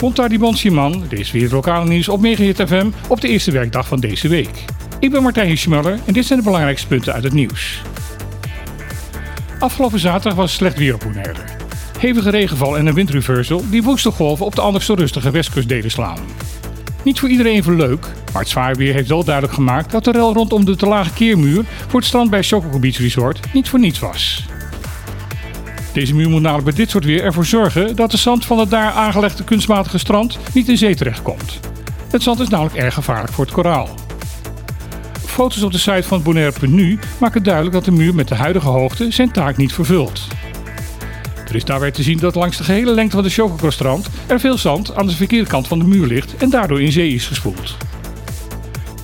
Montardi Bonsiman, dit is weer het lokale nieuws op Megahit FM op de eerste werkdag van deze week. Ik ben Martijn Hiesjemuller en dit zijn de belangrijkste punten uit het nieuws. Afgelopen zaterdag was slecht weer op Bonaire. Hevige regenval en een windreversal die woeste golven op de anders zo rustige westkust deden slaan. Niet voor iedereen even leuk, maar het zwaar weer heeft wel duidelijk gemaakt dat de rel rondom de te lage keermuur voor het strand bij Chococo Beach Resort niet voor niets was. Deze muur moet namelijk bij dit soort weer ervoor zorgen dat de zand van het daar aangelegde kunstmatige strand niet in zee terechtkomt. Het zand is namelijk erg gevaarlijk voor het koraal. Foto's op de site van Bonaire.nu maken duidelijk dat de muur met de huidige hoogte zijn taak niet vervult. Er is daarbij te zien dat langs de gehele lengte van de Chococo-strand er veel zand aan de verkeerde kant van de muur ligt en daardoor in zee is gespoeld.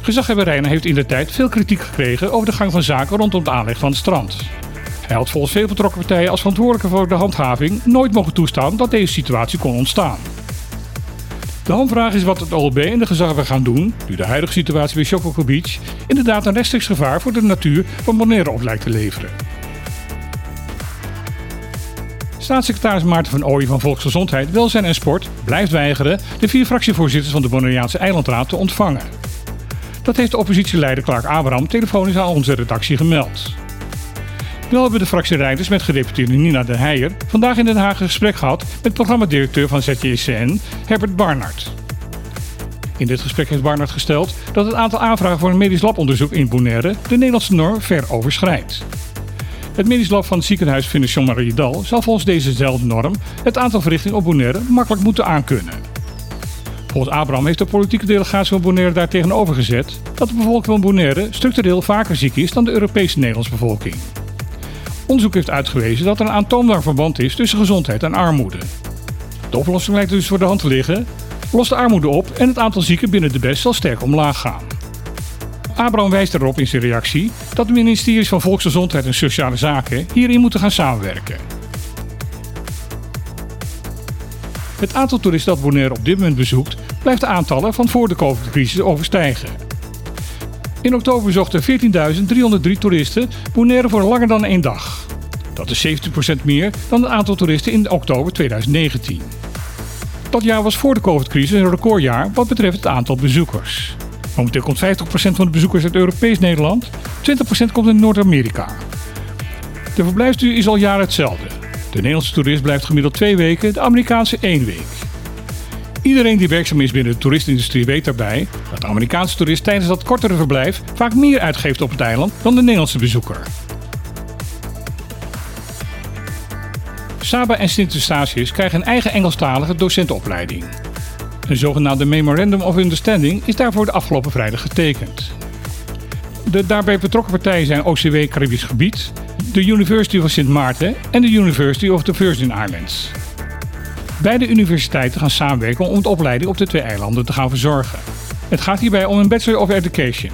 Gezaghebber Reiner heeft in de tijd veel kritiek gekregen over de gang van zaken rondom de aanleg van het strand. Hij had volgens veel betrokken partijen als verantwoordelijke voor de handhaving nooit mogen toestaan dat deze situatie kon ontstaan. De hamvraag is wat het OLB en de gezaghebber gaan doen, nu de huidige situatie bij Chococo Beach inderdaad een rechtstreeks gevaar voor de natuur van Bonaire op lijkt te leveren. Staatssecretaris Maarten van Ooyen van Volksgezondheid, Welzijn en Sport blijft weigeren de vier fractievoorzitters van de Bonaireaanse Eilandraad te ontvangen. Dat heeft de oppositieleider Clark Abraham telefonisch aan onze redactie gemeld. Wel hebben de fractieleiders met gedeputeerde Nina de Heijer vandaag in Den Haag een gesprek gehad met programmadirecteur van ZJCN, Herbert Barnard. In dit gesprek heeft Barnard gesteld dat het aantal aanvragen voor een medisch labonderzoek in Bonaire de Nederlandse norm ver overschrijdt. Het medisch lab van het ziekenhuis Fondation Mariedal zal volgens dezezelfde norm het aantal verrichtingen op Bonaire makkelijk moeten aankunnen. Volgens Abraham heeft de politieke delegatie van Bonaire daar tegenover gezet dat de bevolking van Bonaire structureel vaker ziek is dan de Europese Nederlandse bevolking. Onderzoek heeft uitgewezen dat er een aantoonbaar verband is tussen gezondheid en armoede. De oplossing lijkt dus voor de hand te liggen. Los de armoede op en het aantal zieken binnen de best zal sterk omlaag gaan. Abraham wijst erop in zijn reactie dat de ministeries van Volksgezondheid en Sociale Zaken hierin moeten gaan samenwerken. Het aantal toeristen dat Bonaire op dit moment bezoekt blijft de aantallen van voor de COVID-crisis overstijgen. In oktober bezochten 14.303 toeristen Bonaire voor langer dan één dag. Dat is 70% meer dan het aantal toeristen in oktober 2019. Dat jaar was voor de COVID-crisis een recordjaar wat betreft het aantal bezoekers. Momenteel komt 50% van de bezoekers uit Europees Nederland, 20% komt uit Noord-Amerika. De verblijfsduur is al jaren hetzelfde. De Nederlandse toerist blijft gemiddeld twee weken, de Amerikaanse één week. Iedereen die werkzaam is binnen de toeristindustrie weet daarbij dat de Amerikaanse toerist tijdens dat kortere verblijf vaak meer uitgeeft op het eiland dan de Nederlandse bezoeker. Saba en Sint Eustatius krijgen een eigen Engelstalige docentenopleiding. Een zogenaamde Memorandum of Understanding is daarvoor de afgelopen vrijdag getekend. De daarbij betrokken partijen zijn OCW Caribisch Gebied, de University of Sint Maarten en de University of the Virgin Islands. Beide universiteiten gaan samenwerken om de opleiding op de twee eilanden te gaan verzorgen. Het gaat hierbij om een Bachelor of Education.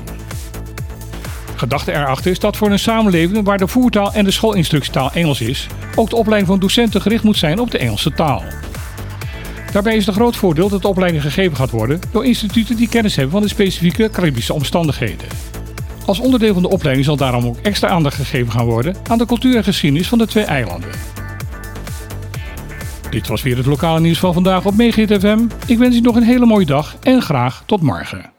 Gedachte erachter is dat voor een samenleving waar de voertaal en de schoolinstructietaal Engels is, ook de opleiding van docenten gericht moet zijn op de Engelse taal. Daarbij is het groot voordeel dat de opleiding gegeven gaat worden door instituten die kennis hebben van de specifieke Caribische omstandigheden. Als onderdeel van de opleiding zal daarom ook extra aandacht gegeven gaan worden aan de cultuur en geschiedenis van de twee eilanden. Dit was weer het lokale nieuws van vandaag op Megahit FM. Ik wens u nog een hele mooie dag en graag tot morgen.